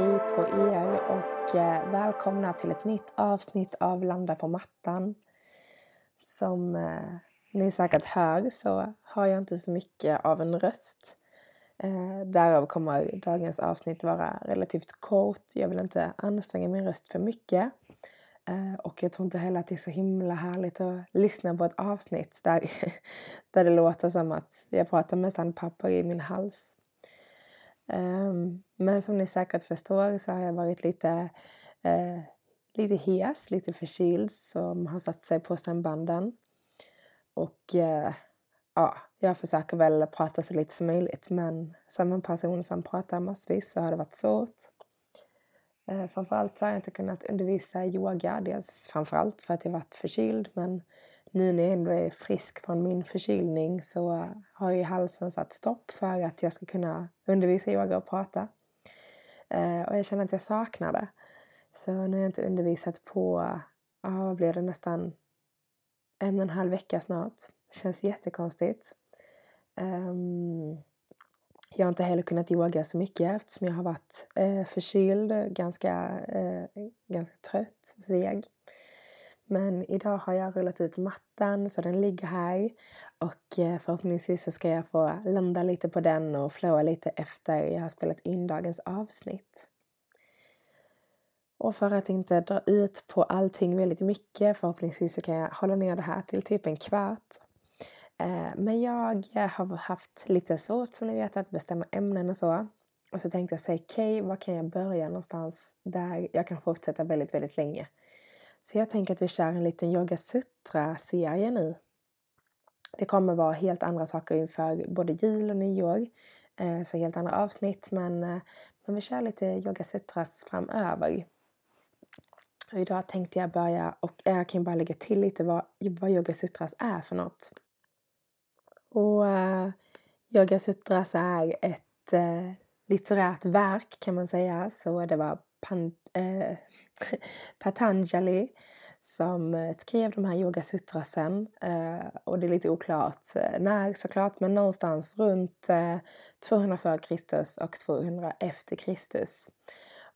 Hej på er och eh, välkomna till ett nytt avsnitt av Landa på mattan. Som eh, ni säkert hör så har jag inte så mycket av en röst. Eh, därav kommer dagens avsnitt vara relativt kort. Jag vill inte anstränga min röst för mycket. Och jag tror inte heller att det är så himla härligt att lyssna på ett avsnitt där, där det låter som att jag pratar med sandpapper i min hals. Ehm, men som ni säkert förstår så har jag varit lite, eh, lite hes, lite förkyld som har satt sig på stämbanden. Och eh, ja, jag försöker väl prata så lite som möjligt men som en person som pratar massvis så har det varit svårt. Eh, framförallt så har jag inte kunnat undervisa yoga, dels framförallt för att jag varit förkyld men nu när jag ändå är frisk från min förkylning så eh, har ju halsen satt stopp för att jag ska kunna undervisa yoga och prata. Eh, och jag känner att jag saknar det. Så nu har jag inte undervisat på, ja vad blir det, nästan en och en halv vecka snart. Det känns jättekonstigt. Ehm, jag har inte heller kunnat yoga så mycket eftersom jag har varit eh, förkyld, ganska, ganska trött, seg. Men idag har jag rullat ut mattan så den ligger här och eh, förhoppningsvis så ska jag få landa lite på den och flowa lite efter jag har spelat in dagens avsnitt. Och för att inte dra ut på allting väldigt mycket, förhoppningsvis så kan jag hålla ner det här till typ en kvart. Eh, men jag eh, har haft lite svårt som ni vet att bestämma ämnen och så. Och så tänkte jag säga, okej, okay, var kan jag börja någonstans där jag kan fortsätta väldigt, väldigt länge? Så jag tänker att vi kör en liten Yoga Sutra-serie nu. Det kommer vara helt andra saker inför både jul och nyår. Eh, så helt andra avsnitt men, eh, men vi kör lite Yoga Sutras framöver. Och idag tänkte jag börja, och eh, jag kan bara lägga till lite vad, vad Yoga Sutras är för något. Och uh, Yoga Sutras är ett uh, litterärt verk kan man säga. Så det var Pan, eh, Patanjali som eh, skrev de här yogasutrasen. Eh, och det är lite oklart eh, när såklart, men någonstans runt eh, 200 f.Kr. och 200 efter Kristus.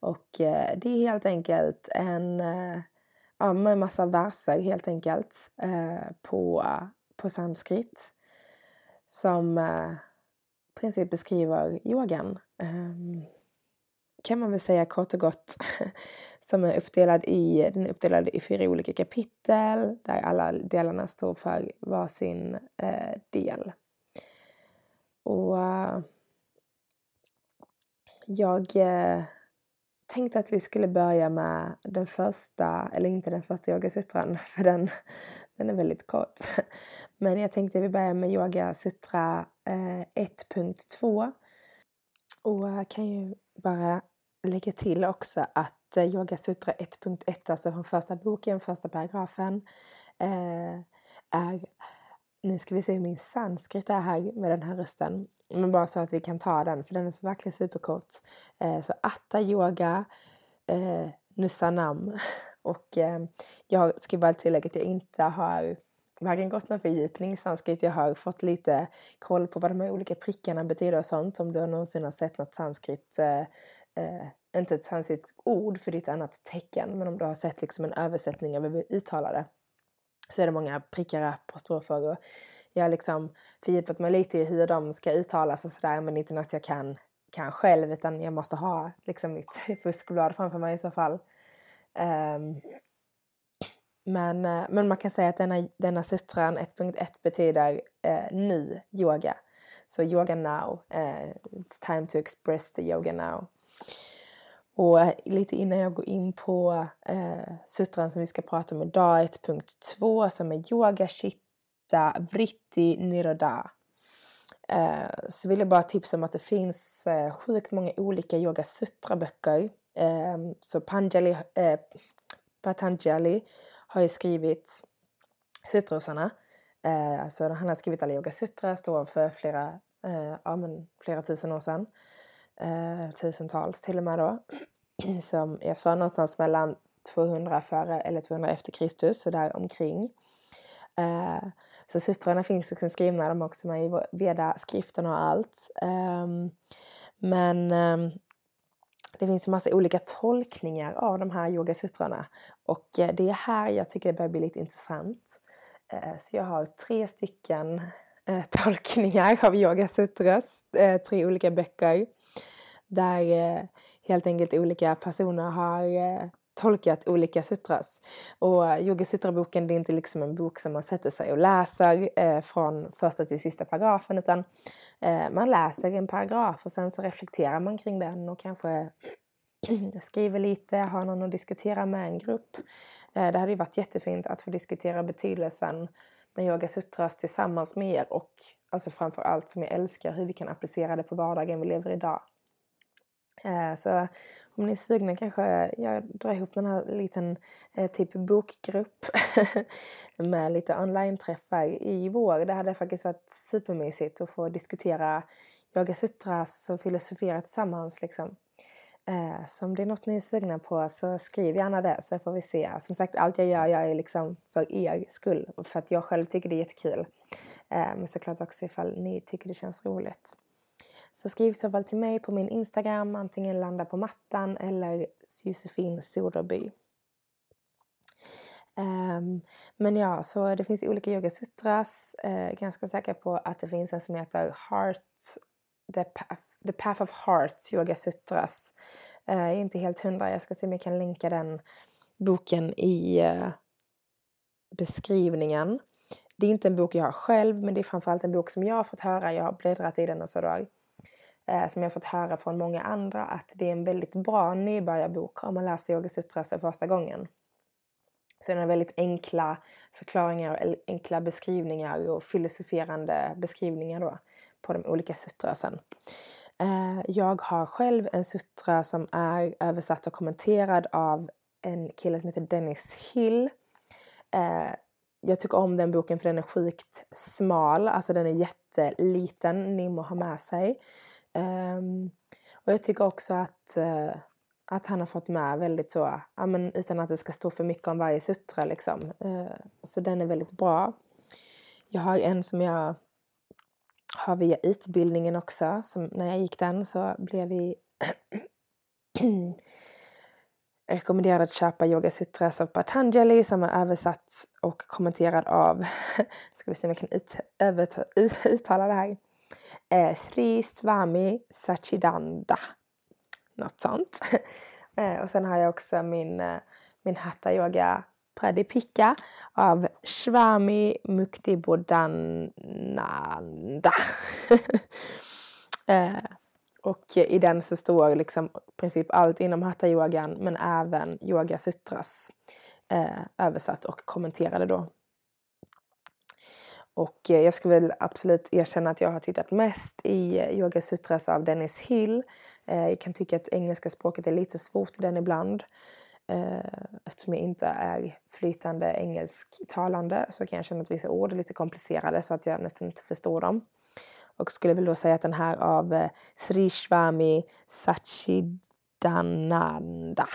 Och eh, det är helt enkelt en eh, ja, med massa verser helt enkelt eh, på, på sanskrit som eh, i princip beskriver yogan. Ehm, kan man väl säga kort och gott som är uppdelad i, den är uppdelad i fyra olika kapitel där alla delarna står för varsin eh, del. Och uh, jag eh, tänkte att vi skulle börja med den första, eller inte den första yogasutran för den, den är väldigt kort. Men jag tänkte att vi börjar med yogasutra eh, 1.2 och jag kan ju bara lägga till också att eh, Yoga Sutra 1.1, alltså från första boken, första paragrafen, eh, är nu ska vi se hur min sanskrit är här med den här rösten. Men bara så att vi kan ta den, för den är så verkligen superkort. Eh, så Atta Yoga eh, Nusanam. Och eh, jag ska bara tillägga att jag inte har varken gått någon fördjupning i sanskrit. Jag har fått lite koll på vad de här olika prickarna betyder och sånt. Om du någonsin har sett något sanskrit eh, eh, inte ett sanskrit ord för ditt annat tecken, men om du har sett liksom en översättning av hur vi uttalar det så är det många prickar, apostrofer och jag har liksom fördjupat mig lite i hur de ska uttalas och sådär men inte något jag kan, kan själv utan jag måste ha liksom mitt fuskblad framför mig i så fall. Um, men, eh, men man kan säga att denna, denna sutran 1.1 betyder eh, nu yoga. Så yoga now, eh, it's time to express the yoga now. Och lite innan jag går in på eh, sutran som vi ska prata om idag, 1.2 som är yoga Chitta Vritti Niroda. Eh, så vill jag bara tipsa om att det finns eh, sjukt många olika Yoga Sutra-böcker. Eh, så Panjali, eh, Patanjali har ju skrivit sutrosarna. Eh, alltså han har skrivit alla Yoga Sutra, står för flera, eh, ja, men flera tusen år sedan. Eh, tusentals till och med då. Som jag sa någonstans mellan 200 före eller 200 efter Kristus, så där omkring. Eh, så sutrorna finns liksom skrivna, de också med i Veda-skriften och allt. Eh, men eh, det finns en massa olika tolkningar av de här yogasutrorna. Och eh, det är här jag tycker det börjar bli lite intressant. Eh, så jag har tre stycken eh, tolkningar av yogasutras, eh, tre olika böcker. Där eh, helt enkelt olika personer har eh, tolkat olika sutras. Och Yoga Sutra-boken det är inte liksom en bok som man sätter sig och läser eh, från första till sista paragrafen utan eh, man läser en paragraf och sen så reflekterar man kring den och kanske skriver lite, har någon att diskutera med en grupp. Eh, det hade ju varit jättefint att få diskutera betydelsen med Yoga Sutras tillsammans med er och alltså framför allt som jag älskar hur vi kan applicera det på vardagen vi lever idag. Eh, så om ni är sugna kanske jag drar ihop den här liten eh, typ bokgrupp med lite online-träffar i vår. Det hade faktiskt varit supermysigt att få diskutera yoga sutras och filosofera tillsammans liksom. Eh, så om det är något ni är sugna på så skriv gärna det så får vi se. Som sagt, allt jag gör, jag är liksom för er skull. För att jag själv tycker det är jättekul. Eh, men såklart också ifall ni tycker det känns roligt. Så skriv så fall till mig på min Instagram, antingen landa på mattan eller Josefin Soderby. Um, men ja, så det finns olika yogasutras. Uh, ganska säker på att det finns en som heter Heart, The Path, The Path of Heart Yoga Sutras. Uh, jag är inte helt hundra, jag ska se om jag kan länka den boken i uh, beskrivningen. Det är inte en bok jag har själv, men det är framförallt en bok som jag har fått höra. Jag har bläddrat i den och sådär eh, som jag har fått höra från många andra att det är en väldigt bra nybörjarbok om man läser Yoga Sutras för första gången. Så den har väldigt enkla förklaringar och enkla beskrivningar och filosoferande beskrivningar då på de olika sutrasen. sen. Eh, jag har själv en sutra som är översatt och kommenterad av en kille som heter Dennis Hill. Eh, jag tycker om den boken för den är sjukt smal, alltså den är jätteliten, nim har ha med sig. Ehm, och jag tycker också att, eh, att han har fått med väldigt så, ja, men utan att det ska stå för mycket om varje sutra liksom. Så den är väldigt bra. Jag har en som jag har via utbildningen också. Som när jag gick den så blev vi rekommenderad att köpa Yoga Sutras av Patanjali som är översatt och kommenterad av, ska vi se om jag kan ut, överta, uttala det här, eh, Sri Swami Sachidanda. Något sånt. eh, och sen har jag också min, eh, min Hatha Yoga Pradipika av Swami Muktibodhananda. eh, och i den så står liksom i princip allt inom hatha yogan men även yoga sutras eh, översatt och kommenterade då. Och eh, jag ska väl absolut erkänna att jag har tittat mest i eh, Yoga Sutras av Dennis Hill. Eh, jag kan tycka att engelska språket är lite svårt i den ibland. Eh, eftersom jag inte är flytande engelsktalande så kan jag känna att vissa ord är lite komplicerade så att jag nästan inte förstår dem. Och skulle väl då säga att den här av eh, Sri Swami Sachidananda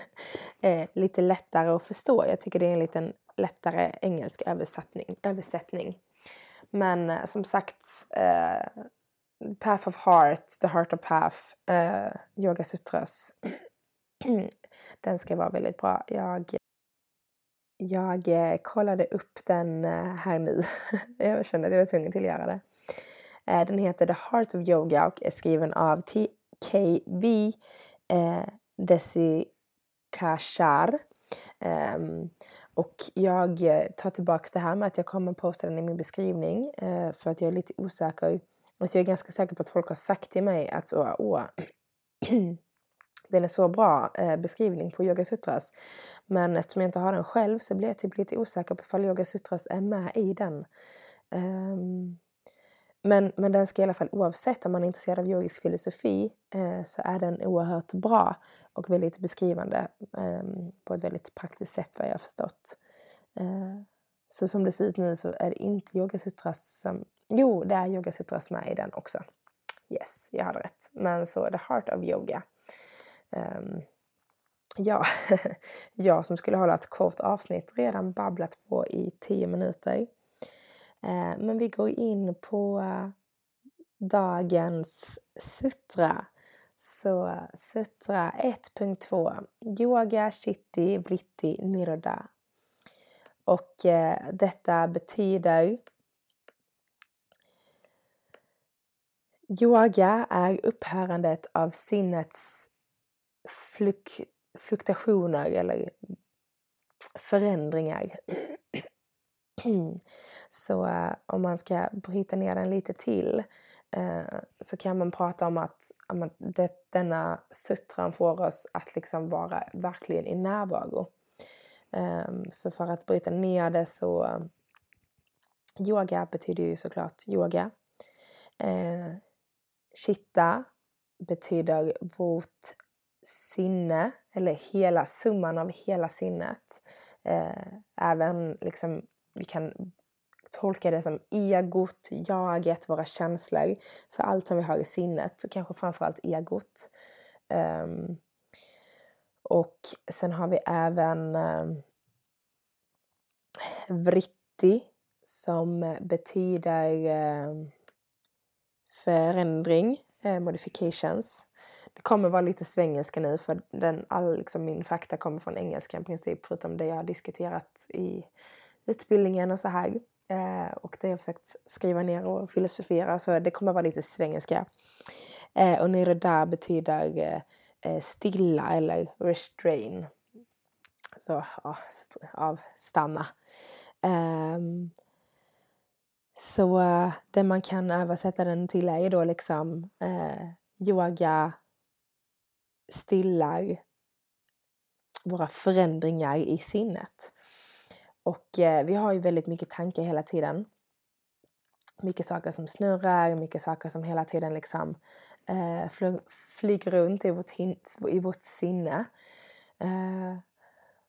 är lite lättare att förstå. Jag tycker det är en liten lättare engelsk översättning. översättning. Men eh, som sagt, eh, Path of Heart, The Heart of Path, eh, Yoga Sutras. den ska vara väldigt bra. Jag, jag eh, kollade upp den eh, här nu. jag kände att jag var tvungen till att göra det. Eh, den heter The Heart of Yoga och är skriven av TKV eh, Desikashar. Um, och jag tar tillbaka det här med att jag kommer posta den i min beskrivning uh, för att jag är lite osäker. Alltså jag är ganska säker på att folk har sagt till mig att så, åh, den är så bra eh, beskrivning på Yoga Sutras. Men eftersom jag inte har den själv så blir jag typ lite osäker på ifall Yoga Sutras är med i den. Um, men, men den ska i alla fall, oavsett om man är intresserad av yogisk filosofi, eh, så är den oerhört bra och väldigt beskrivande eh, på ett väldigt praktiskt sätt vad jag har förstått. Eh, så som det ser ut nu så är det inte Yogasutras som... Jo, det är Yogasutras med i den också. Yes, jag hade rätt. Men så The Heart of Yoga. Um, ja, jag som skulle hålla ett kort avsnitt redan babblat på i tio minuter. Uh, men vi går in på uh, dagens sutra. Så sutra 1.2 Yoga Chitti Vritti Nirda. Och eh, detta betyder Yoga är upphörandet av sinnets fluk fluktuationer eller förändringar. Så uh, om man ska bryta ner den lite till uh, så kan man prata om att um, det, denna suttran får oss att liksom vara verkligen i närvaro. Um, så för att bryta ner det så uh, Yoga betyder ju såklart yoga. Eh, chitta betyder vårt sinne, eller hela summan av hela sinnet. Eh, även liksom, vi kan tolka det som egot, jaget, våra känslor. Så allt som vi har i sinnet, och kanske framförallt egot. Eh, och sen har vi även eh, vritti som betyder eh, förändring, eh, modifications. Det kommer vara lite svengelska nu för den, all liksom min fakta kommer från engelska i princip förutom det jag har diskuterat i utbildningen och så här. Eh, och det jag försökt skriva ner och filosofera så det kommer vara lite svengelska. Eh, och nere där betyder eh, eh, stilla eller restrain. Så ja, avstanna. Um, så uh, det man kan översätta den till är ju då liksom uh, yoga stillar våra förändringar i sinnet. Och eh, vi har ju väldigt mycket tankar hela tiden. Mycket saker som snurrar, mycket saker som hela tiden liksom eh, flyger runt i vårt, i vårt sinne. Eh,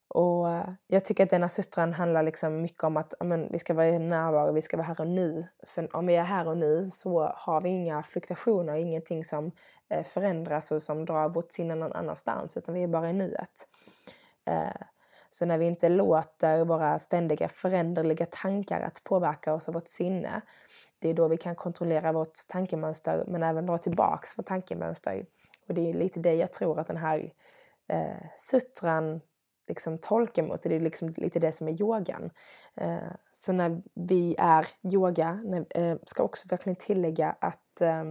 och eh, jag tycker att denna sutran handlar liksom mycket om att amen, vi ska vara i närvaro, vi ska vara här och nu. För om vi är här och nu så har vi inga fluktuationer, ingenting som eh, förändras och som drar vårt sinne någon annanstans, utan vi är bara i nuet. Eh, så när vi inte låter våra ständiga föränderliga tankar att påverka oss och vårt sinne, det är då vi kan kontrollera vårt tankemönster men även dra tillbaks vårt tankemönster. Och det är lite det jag tror att den här eh, sutran liksom tolka mot. Det är liksom lite det som är yogan. Eh, så när vi är yoga, när, eh, ska också verkligen tillägga att eh,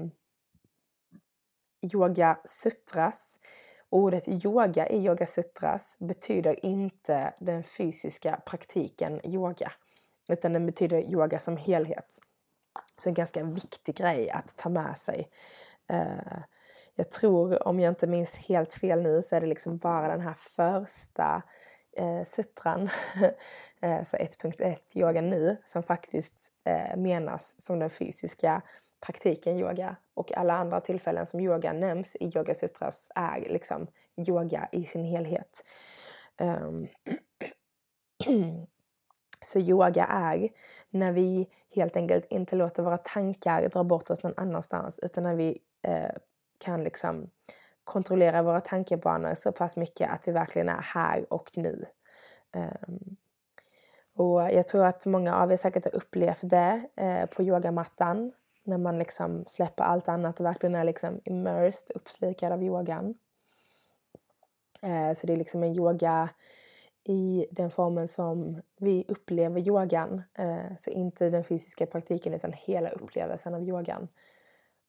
yoga sutras, ordet yoga i yoga sutras betyder inte den fysiska praktiken yoga, utan den betyder yoga som helhet. Så en ganska viktig grej att ta med sig. Eh, jag tror, om jag inte minns helt fel nu, så är det liksom bara den här första eh, sutran, så 1.1 yoga nu, som faktiskt eh, menas som den fysiska praktiken yoga. Och alla andra tillfällen som yoga nämns i Yoga Sutras är liksom yoga i sin helhet. Um, Så yoga är när vi helt enkelt inte låter våra tankar dra bort oss någon annanstans utan när vi eh, kan liksom kontrollera våra tankebanor så pass mycket att vi verkligen är här och nu. Um, och jag tror att många av er säkert har upplevt det eh, på yogamattan när man liksom släpper allt annat och verkligen är liksom immersed, uppslukad av yogan. Eh, så det är liksom en yoga i den formen som vi upplever yogan. Eh, så inte den fysiska praktiken utan hela upplevelsen av yogan.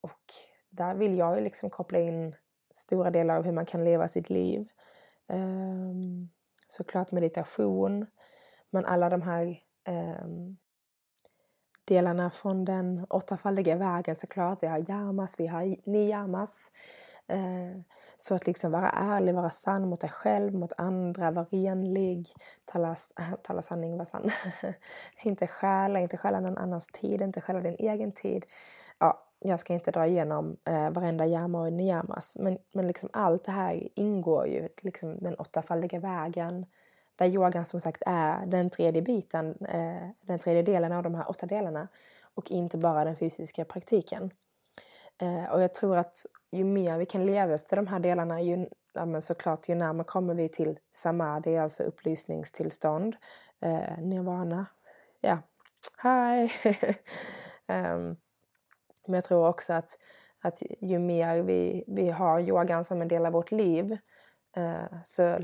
Och där vill jag liksom koppla in stora delar av hur man kan leva sitt liv. Um, såklart meditation, men alla de här um, delarna från den åttafaldiga vägen såklart. Vi har yamas, vi har niyamas. Ehm, så att liksom vara ärlig, vara sann mot dig själv, mot andra, vara renlig, tala, tala sanning, vara sann. inte stjäla, inte stjäla någon annans tid, inte stjäla din egen tid. Ja, jag ska inte dra igenom eh, varenda yama och niyamas, men, men liksom allt det här ingår ju, liksom den åttafaldiga vägen, där yogan som sagt är den tredje biten, eh, den tredje delen av de här åtta delarna och inte bara den fysiska praktiken. Eh, och jag tror att ju mer vi kan leva efter de här delarna, ju, ja, men såklart ju närmare kommer vi till samadhi, alltså upplysningstillstånd, eh, nirvana. Ja, hi! um, men jag tror också att, att ju mer vi, vi har yogan som en del av vårt liv eh, så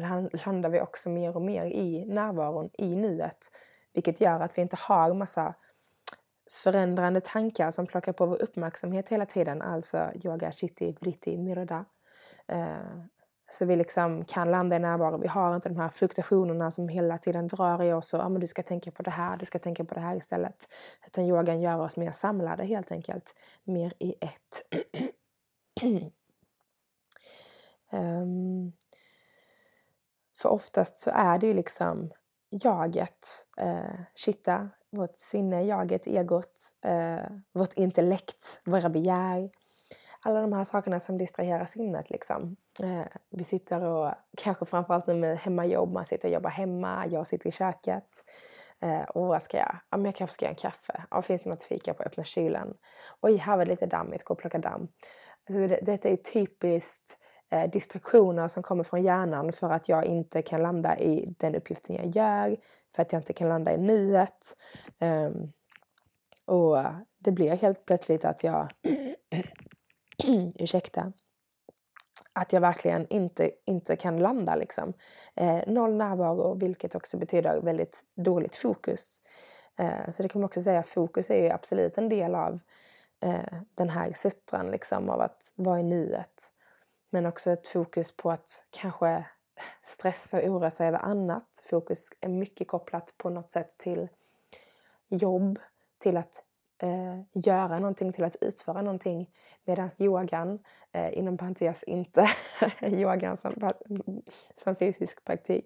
landar vi också mer och mer i närvaron, i nuet. Vilket gör att vi inte har massa förändrande tankar som plockar på vår uppmärksamhet hela tiden, alltså yoga, chitti, vritti, miroda. Eh, så vi liksom kan landa i närvaro. Vi har inte de här fluktuationerna som hela tiden drar i oss och ah, men du ska tänka på det här, du ska tänka på det här istället. Utan yogan gör oss mer samlade helt enkelt. Mer i ett. um, för oftast så är det ju liksom jaget, eh, chitta, vårt sinne, jaget, egot, eh, vårt intellekt, våra begär. Alla de här sakerna som distraherar sinnet liksom. Eh, vi sitter och, kanske framförallt nu med hemmajobb, man sitter och jobbar hemma, jag sitter i köket. Eh, och vad ska jag? Ja, men jag kanske ska göra en kaffe. Ja, finns det något fika på? Öppna kylen. Oj, här var det lite dammigt, gå och plocka damm. Alltså, det, detta är typiskt eh, distraktioner som kommer från hjärnan för att jag inte kan landa i den uppgiften jag gör, för att jag inte kan landa i nuet. Ehm, och det blir helt plötsligt att jag, ursäkta, att jag verkligen inte, inte kan landa liksom. Eh, noll närvaro, vilket också betyder väldigt dåligt fokus. Eh, så det kan man också säga, fokus är ju absolut en del av eh, den här sutran liksom, av att vara i nuet. Men också ett fokus på att kanske stressa och oroa sig över annat. Fokus är mycket kopplat på något sätt till jobb, till att eh, göra någonting, till att utföra någonting. Medan yogan, eh, inom parentes inte yogan som, som fysisk praktik,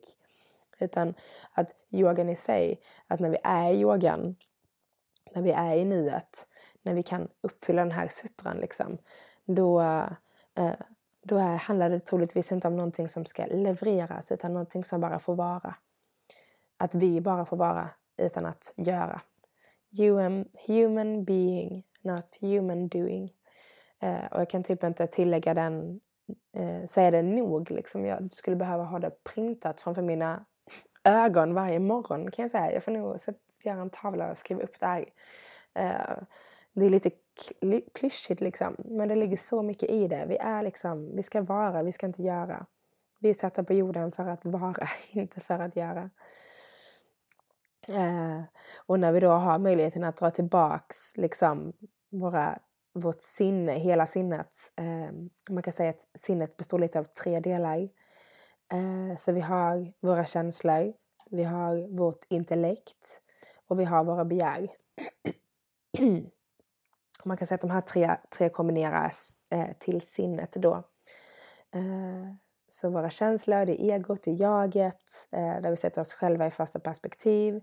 utan att yogan i sig, att när vi är i yogan, när vi är i nuet, när vi kan uppfylla den här sutran liksom, då, eh, då är, handlar det troligtvis inte om någonting som ska levereras utan någonting som bara får vara. Att vi bara får vara utan att göra. Human, human being, not human doing. Eh, och jag kan typ inte tillägga den, eh, säga det nog. Liksom. Jag skulle behöva ha det printat framför mina ögon varje morgon kan jag säga. Jag får nog göra en tavla och skriva upp det här. Eh, det är lite klyschigt liksom, men det ligger så mycket i det. Vi är liksom, vi ska vara, vi ska inte göra. Vi är satta på jorden för att vara, inte för att göra. Eh, och när vi då har möjligheten att dra tillbaks liksom våra, vårt sinne, hela sinnet. Eh, man kan säga att sinnet består lite av tre delar. Eh, så vi har våra känslor, vi har vårt intellekt och vi har våra begär. Man kan säga att de här tre, tre kombineras eh, till sinnet då. Eh, så våra känslor, det är egot, det är jaget, eh, där vi sätter oss själva i första perspektiv.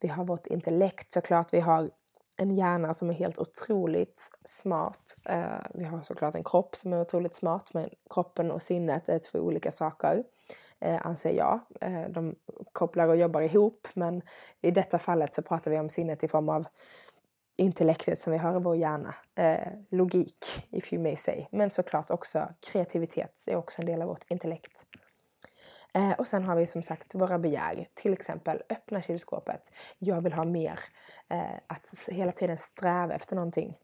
Vi har vårt intellekt såklart, vi har en hjärna som är helt otroligt smart. Eh, vi har såklart en kropp som är otroligt smart, men kroppen och sinnet är två olika saker, eh, anser jag. Eh, de kopplar och jobbar ihop, men i detta fallet så pratar vi om sinnet i form av intellektet som vi har i vår hjärna. Eh, logik, if you may say. Men såklart också kreativitet är också en del av vårt intellekt. Eh, och sen har vi som sagt våra begär. Till exempel öppna kylskåpet. Jag vill ha mer. Eh, att hela tiden sträva efter någonting.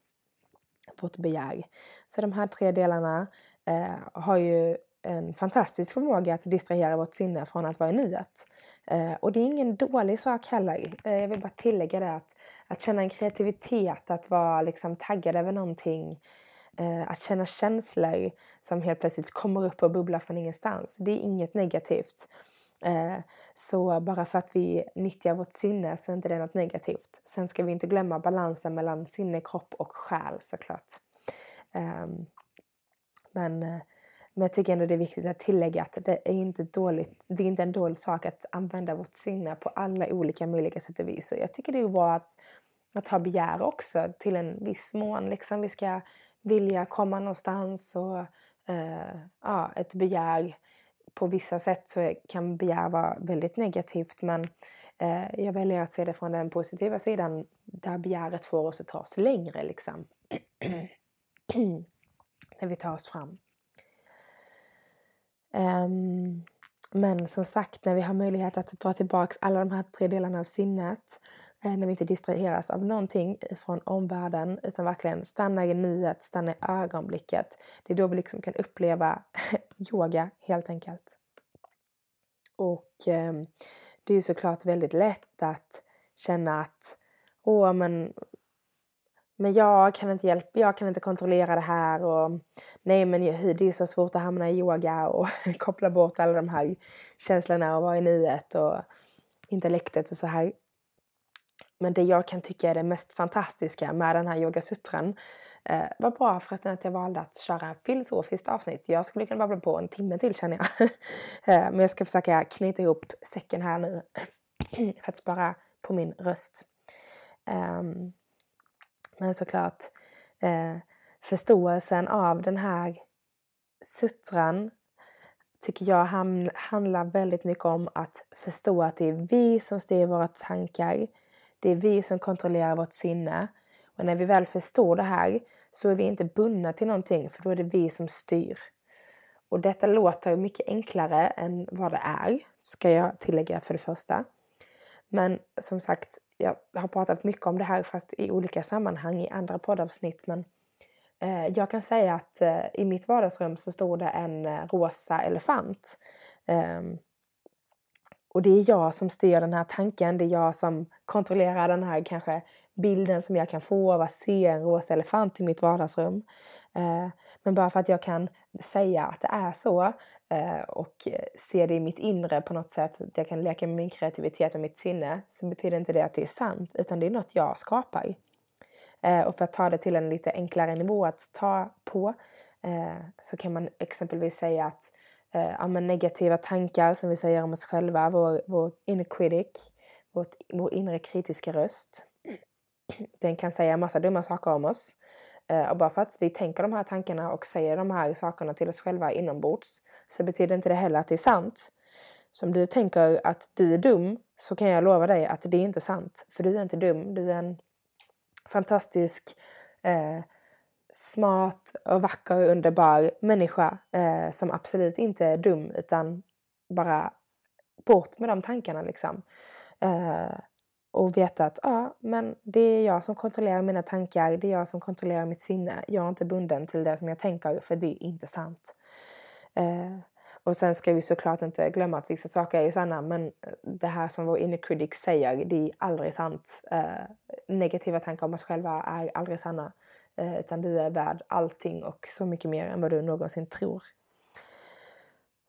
Vårt begär. Så de här tre delarna eh, har ju en fantastisk förmåga att distrahera vårt sinne från att vara i nuet. Eh, och det är ingen dålig sak heller. Eh, jag vill bara tillägga det att, att känna en kreativitet, att vara liksom taggad över någonting, eh, att känna känslor som helt plötsligt kommer upp och bubblar från ingenstans. Det är inget negativt. Eh, så bara för att vi nyttjar vårt sinne så är inte det något negativt. Sen ska vi inte glömma balansen mellan sinne, kropp och själ såklart. Ehm, men eh, men jag tycker ändå det är viktigt att tillägga att det är inte dåligt, det är inte en dålig sak att använda vårt sinne på alla olika möjliga sätt och vis. Och jag tycker det är bra att, att ha begär också till en viss mån. Liksom vi ska vilja komma någonstans och eh, ja, ett begär på vissa sätt så kan begär vara väldigt negativt men eh, jag väljer att se det från den positiva sidan där begäret får oss att ta oss längre liksom. När vi tar oss fram. Um, men som sagt, när vi har möjlighet att dra tillbaka alla de här tre delarna av sinnet, eh, när vi inte distraheras av någonting från omvärlden, utan verkligen stanna i nuet, stanna i ögonblicket. Det är då vi liksom kan uppleva yoga helt enkelt. Och eh, det är såklart väldigt lätt att känna att åh, men men jag kan inte hjälpa, jag kan inte kontrollera det här och nej men det är så svårt att hamna i yoga och koppla bort alla de här känslorna och vara i nuet och intellektet och så här. Men det jag kan tycka är det mest fantastiska med den här yogasutran eh, var bra förresten att jag valde att köra filosofiskt avsnitt. Jag skulle kunna babbla på en timme till känner jag. eh, men jag ska försöka knyta ihop säcken här nu för att spara på min röst. Um, men såklart eh, förståelsen av den här sutran tycker jag handlar väldigt mycket om att förstå att det är vi som styr våra tankar. Det är vi som kontrollerar vårt sinne. Och när vi väl förstår det här så är vi inte bundna till någonting för då är det vi som styr. Och detta låter mycket enklare än vad det är, ska jag tillägga för det första. Men som sagt, jag har pratat mycket om det här fast i olika sammanhang i andra poddavsnitt. Men eh, jag kan säga att eh, i mitt vardagsrum så stod det en eh, rosa elefant. Ehm, och det är jag som styr den här tanken, det är jag som kontrollerar den här kanske bilden som jag kan få av att se en rosa elefant i mitt vardagsrum. Eh, men bara för att jag kan säga att det är så eh, och se det i mitt inre på något sätt, att jag kan leka med min kreativitet och mitt sinne, så betyder inte det att det är sant, utan det är något jag skapar. Eh, och för att ta det till en lite enklare nivå att ta på eh, så kan man exempelvis säga att Eh, ja, negativa tankar som vi säger om oss själva, vår, vår inner critic, vårt, vår inre kritiska röst, den kan säga massa dumma saker om oss. Eh, och bara för att vi tänker de här tankarna och säger de här sakerna till oss själva inombords så betyder inte det heller att det är sant. Så om du tänker att du är dum så kan jag lova dig att det är inte sant. För du är inte dum, du är en fantastisk, eh, smart och vacker, och underbar människa eh, som absolut inte är dum utan bara bort med de tankarna liksom. Eh, och veta att ja, men det är jag som kontrollerar mina tankar, det är jag som kontrollerar mitt sinne. Jag är inte bunden till det som jag tänker för det är inte sant. Eh, och sen ska vi såklart inte glömma att vissa saker är ju sanna men det här som vår inner critic säger, det är aldrig sant. Eh, negativa tankar om oss själva är aldrig sanna. Eh, utan du är värd allting och så mycket mer än vad du någonsin tror.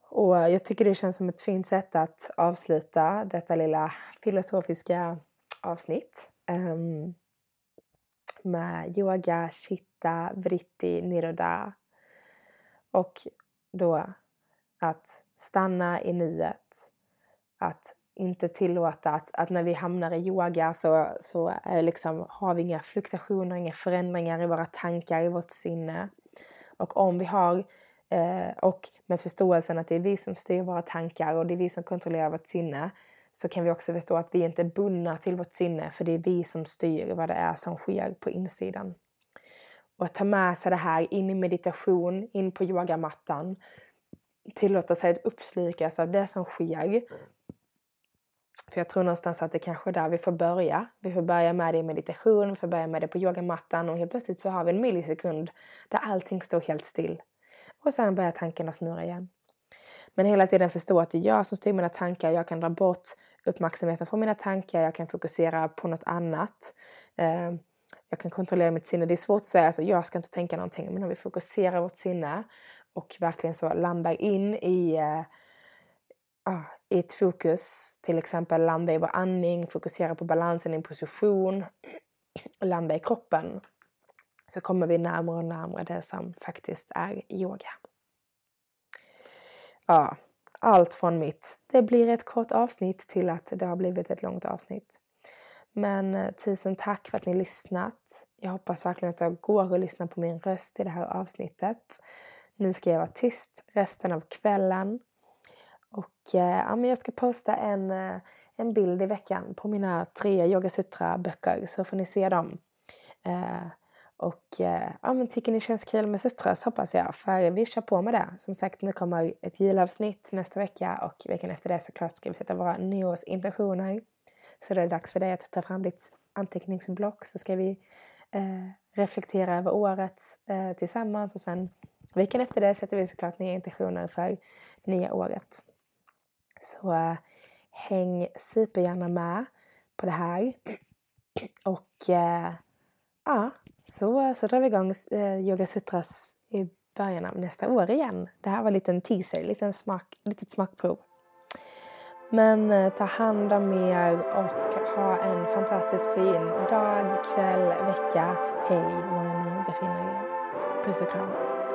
Och eh, jag tycker det känns som ett fint sätt att avsluta detta lilla filosofiska avsnitt um, med yoga, chitta, vritti, niroda. Och då att stanna i nuet. Att inte tillåta att, att när vi hamnar i yoga så, så är liksom, har vi inga fluktuationer, inga förändringar i våra tankar, i vårt sinne. Och om vi har eh, och med förståelsen att det är vi som styr våra tankar och det är vi som kontrollerar vårt sinne så kan vi också förstå att vi inte är bundna till vårt sinne för det är vi som styr vad det är som sker på insidan. Och att ta med sig det här in i meditation, in på yogamattan. Tillåta sig att uppslukas av det som sker. För jag tror någonstans att det kanske är där vi får börja. Vi får börja med det i meditation, vi får börja med det på yogamattan och helt plötsligt så har vi en millisekund där allting står helt still. Och sen börjar tankarna snurra igen. Men hela tiden förstå att det är jag som styr mina tankar. Jag kan dra bort uppmärksamheten från mina tankar. Jag kan fokusera på något annat. Ehm, jag kan kontrollera mitt sinne. Det är svårt att säga alltså, jag ska inte tänka någonting. Men om vi fokuserar vårt sinne och verkligen så landar in i, eh, ah, i ett fokus. Till exempel landa i vår andning, fokusera på balansen i en position. Och landa i kroppen. Så kommer vi närmare och närmare det som faktiskt är yoga. ja, allt från mitt. Det blir ett kort avsnitt till att det har blivit ett långt avsnitt. Men eh, tusen tack för att ni lyssnat. Jag hoppas verkligen att det går att lyssna på min röst i det här avsnittet. Nu ska jag vara tyst resten av kvällen. Och eh, ja, men jag ska posta en, eh, en bild i veckan på mina tre Yoga Sutra-böcker så får ni se dem. Eh, och eh, ja, men tycker ni känns kul med sutras hoppas jag, för vi kör på med det. Som sagt, nu kommer ett julavsnitt nästa vecka och veckan efter det såklart ska vi sätta våra nyårsintentioner. Så då är det dags för dig att ta fram ditt anteckningsblock så ska vi eh, reflektera över året eh, tillsammans och sen veckan efter det sätter vi såklart nya intentioner för nya året. Så eh, häng supergärna med på det här. Och eh, ja, så, så drar vi igång eh, Yoga Sutras i början av nästa år igen. Det här var en liten teaser, liten smak, litet smakprov. Men eh, ta hand om er och ha en fantastiskt fin dag, kväll, vecka, helg, var ni befinner er. Puss och kram.